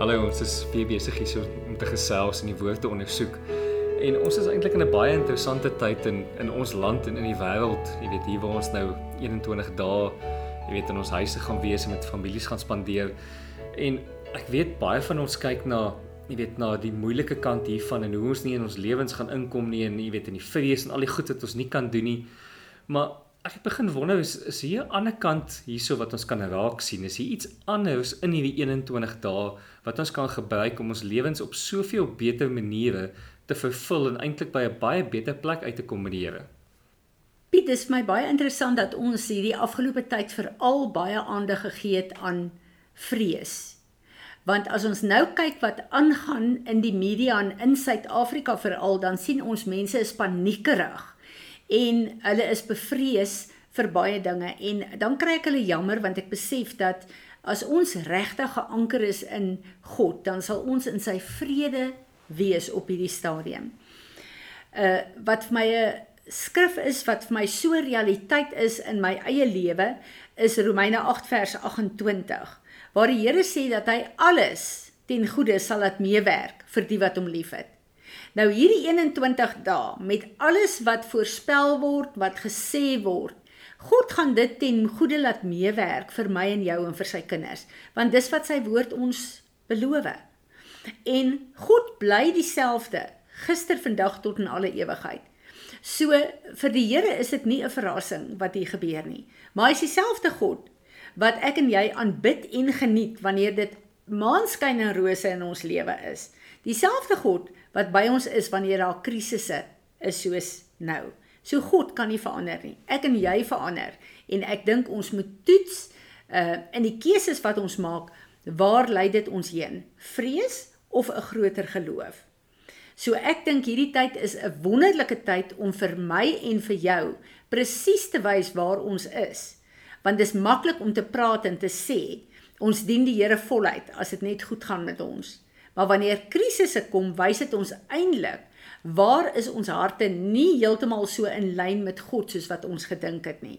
Hallo, ons is weer besig hier so om te gesels en die woord te ondersoek. En ons is eintlik in 'n baie interessante tyd in in ons land en in die wêreld. Jy weet hier waar ons nou 21 dae, jy weet in ons huise gaan wees en met families gaan spandeer. En ek weet baie van ons kyk na jy weet na die moeilike kant hiervan en hoe ons nie in ons lewens gaan inkom nie en jy weet in die vrees en al die goed wat ons nie kan doen nie. Maar ek het begin wonder is is hier 'n ander kant hierso wat ons kan raak sien. Is hier iets anders in hierdie 21 dae wat ons kan gebruik om ons lewens op soveel beter maniere te vervul en eintlik by 'n baie beter plek uit te kom met die Here? Piet, dis vir my baie interessant dat ons hierdie afgelope tyd veral baie aandag gegee het aan vrees. Want as ons nou kyk wat aangaan in die media in Suid-Afrika veral, dan sien ons mense is paniekerig en hulle is bevrees vir baie dinge en dan kry ek hulle jammer want ek besef dat as ons regtig geanker is in God, dan sal ons in sy vrede wees op hierdie stadium. Uh wat vir my 'n skrif is wat vir my so realiteit is in my eie lewe is Romeine 8 vers 28 waar die Here sê dat hy alles ten goeie sal laat meewerk vir die wat hom liefhet. Nou hierdie 21 dae met alles wat voorspel word, wat gesê word, God gaan dit ten goeie laat meewerk vir my en jou en vir sy kinders, want dis wat sy woord ons beloof. En God bly dieselfde gister, vandag tot in alle ewigheid. So vir die Here is dit nie 'n verrassing wat hier gebeur nie, maar hy is dieselfde God wat ek en jy aanbid en geniet wanneer dit maanskyn en rose in ons lewe is. Dieselfde God wat by ons is wanneer daar krisisse is soos nou. So God kan nie verander nie. Ek en jy verander en ek dink ons moet toets uh in die keuses wat ons maak, waar lei dit ons heen? Vrees of 'n groter geloof? So ek dink hierdie tyd is 'n wonderlike tyd om vir my en vir jou presies te wys waar ons is. Want dis maklik om te praat en te sê ons dien die Here voluit as dit net goed gaan met ons. Maar wanneer krisisse kom, wys dit ons eintlik waar is ons harte nie heeltemal so in lyn met God soos wat ons gedink het nie.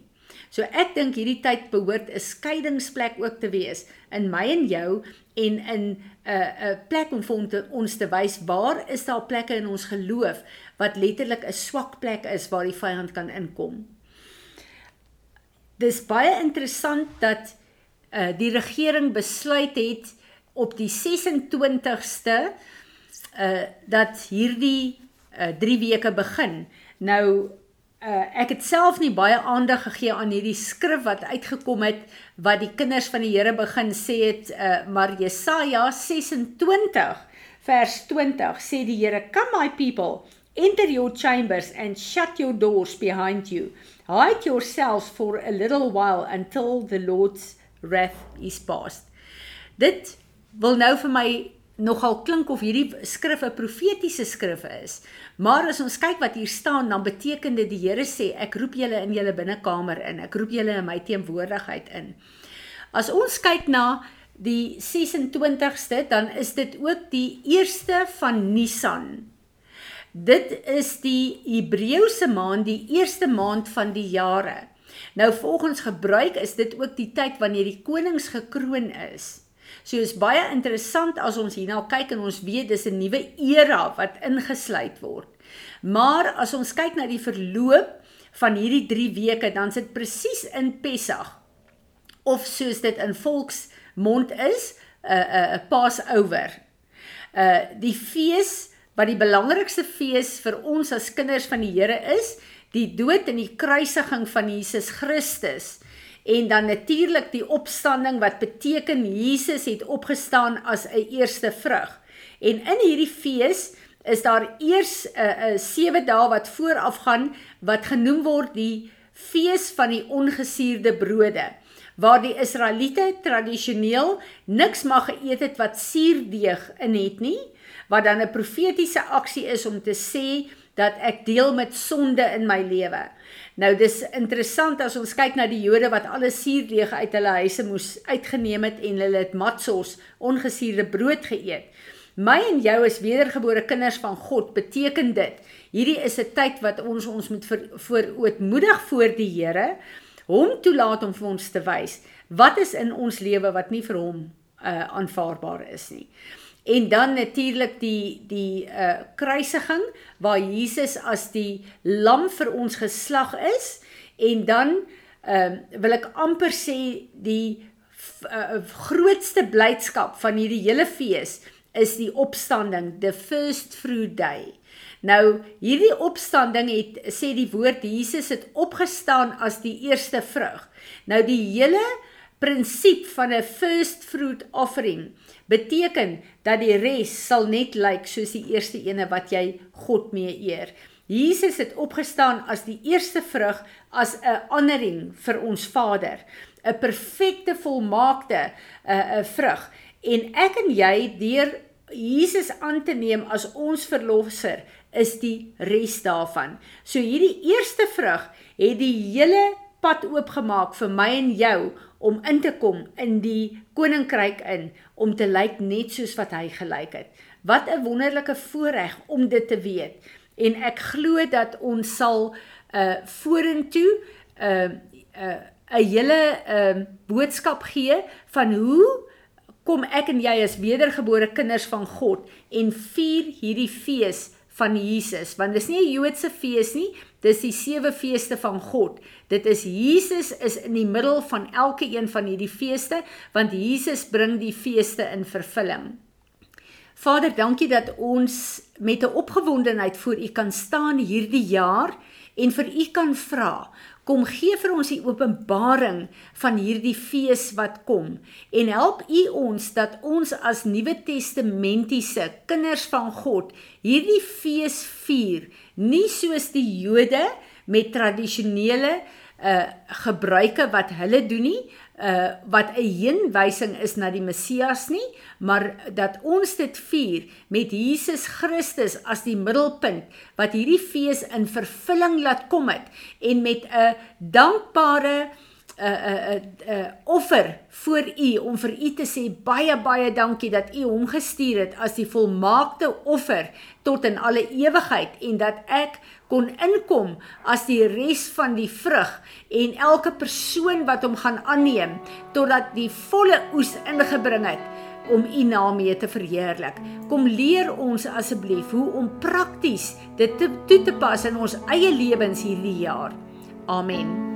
So ek dink hierdie tyd behoort 'n skeidingsplek ook te wees in my en jou en in 'n uh, 'n uh, plek om vir te, ons te wys waar is daar plekke in ons geloof wat letterlik 'n swak plek is waar die vyand kan inkom. Dis baie interessant dat uh, die regering besluit het op die 26ste uh dat hierdie uh 3 weke begin. Nou uh ek het self nie baie aandag gegee aan hierdie skrif wat uitgekom het wat die kinders van die Here begin sê het uh maar Jesaja 26 vers 20 sê die Here come my people enter your chambers and shut your doors behind you hide yourselves for a little while until the Lord's wrath is past. Dit wil nou vir my nogal klink of hierdie skrif 'n profetiese skrif is. Maar as ons kyk wat hier staan, dan beteken dit die Here sê ek roep julle in julle binnekamer in. Ek roep julle in my teenwoordigheid in. As ons kyk na die 26ste, dan is dit ook die eerste van Nisan. Dit is die Hebreëse maand, die eerste maand van die jare. Nou volgens gebruik is dit ook die tyd wanneer die konings gekroon is. So is baie interessant as ons hierna kyk en ons weet dis 'n nuwe era wat ingesluit word. Maar as ons kyk na die verloop van hierdie 3 weke, dan sit presies in Pessach of soos dit in volksmond is, 'n uh, 'n uh, 'n Passover. Uh die fees wat die belangrikste fees vir ons as kinders van die Here is, die dood en die kruisiging van Jesus Christus en dan natuurlik die opstanding wat beteken Jesus het opgestaan as 'n eerste vrug. En in hierdie fees is daar eers 'n uh, 'n 7 dae wat voorafgaan wat genoem word die fees van die ongesuurde brode waar die Israeliete tradisioneel niks mag geëet het wat suurdeeg in het nie wat dan 'n profetiese aksie is om te sê dat ek deel met sonde in my lewe. Nou dis interessant as ons kyk na die Jode wat alle suurdeeg uit hulle huise moes uitgeneem het en hulle het matsos, ongesuurde brood geëet. My en jou as wedergebore kinders van God beteken dit. Hierdie is 'n tyd wat ons ons moet voorootmoedig voor die Here, hom toelaat om vir ons te wys wat is in ons lewe wat nie vir hom uh aanvaarbaar is nie. En dan natuurlik die die uh kruisiging waar Jesus as die lam vir ons geslag is en dan ehm uh, wil ek amper sê die uh, grootste blydskap van hierdie hele fees is die opstanding, the first fruit day. Nou hierdie opstanding het sê die woord Jesus het opgestaan as die eerste vrug. Nou die hele prinsip van 'n first fruit offering beteken dat die res sal net lyk soos die eerste ene wat jy God mee eer. Jesus het opgestaan as die eerste vrug as 'n honoring vir ons Vader, 'n perfekte volmaakte 'n uh, 'n vrug. En ek en jy deur Jesus aan te neem as ons verlosser is die res daarvan. So hierdie eerste vrug het die hele pad oopgemaak vir my en jou om in te kom in die koninkryk in om te lyk net soos wat hy gelyk het. Wat 'n wonderlike voorreg om dit te weet. En ek glo dat ons sal uh vorentoe uh uh 'n hele uh boodskap gee van hoe kom ek en jy as wedergebore kinders van God en vier hierdie fees van Jesus want dis nie 'n Joodse fees nie dis die sewe feeste van God. Dit is Jesus is in die middel van elke een van hierdie feeste want Jesus bring die feeste in vervulling. Vader dankie dat ons met 'n opgewondenheid voor U kan staan hierdie jaar en vir U kan vra Kom gee vir ons die openbaring van hierdie fees wat kom en help U ons dat ons as Nuwe Testamentiese kinders van God hierdie fees vier, nie soos die Jode met tradisionele uh gebruike wat hulle doen nie, uh wat 'n heenwysing is na die Messias nie, maar dat ons dit vier met Jesus Christus as die middelpunt wat hierdie fees in vervulling laat kom het en met 'n dankbare 'n 'n 'n offer voor U om vir U te sê baie baie dankie dat U hom gestuur het as die volmaakte offer tot in alle ewigheid en dat ek kon inkom as die res van die vrug en elke persoon wat hom gaan aanneem totdat die volle oes ingebring het om u naam mee te verheerlik. Kom leer ons asseblief hoe om prakties dit te, toe te pas in ons eie lewens hierdie jaar. Amen.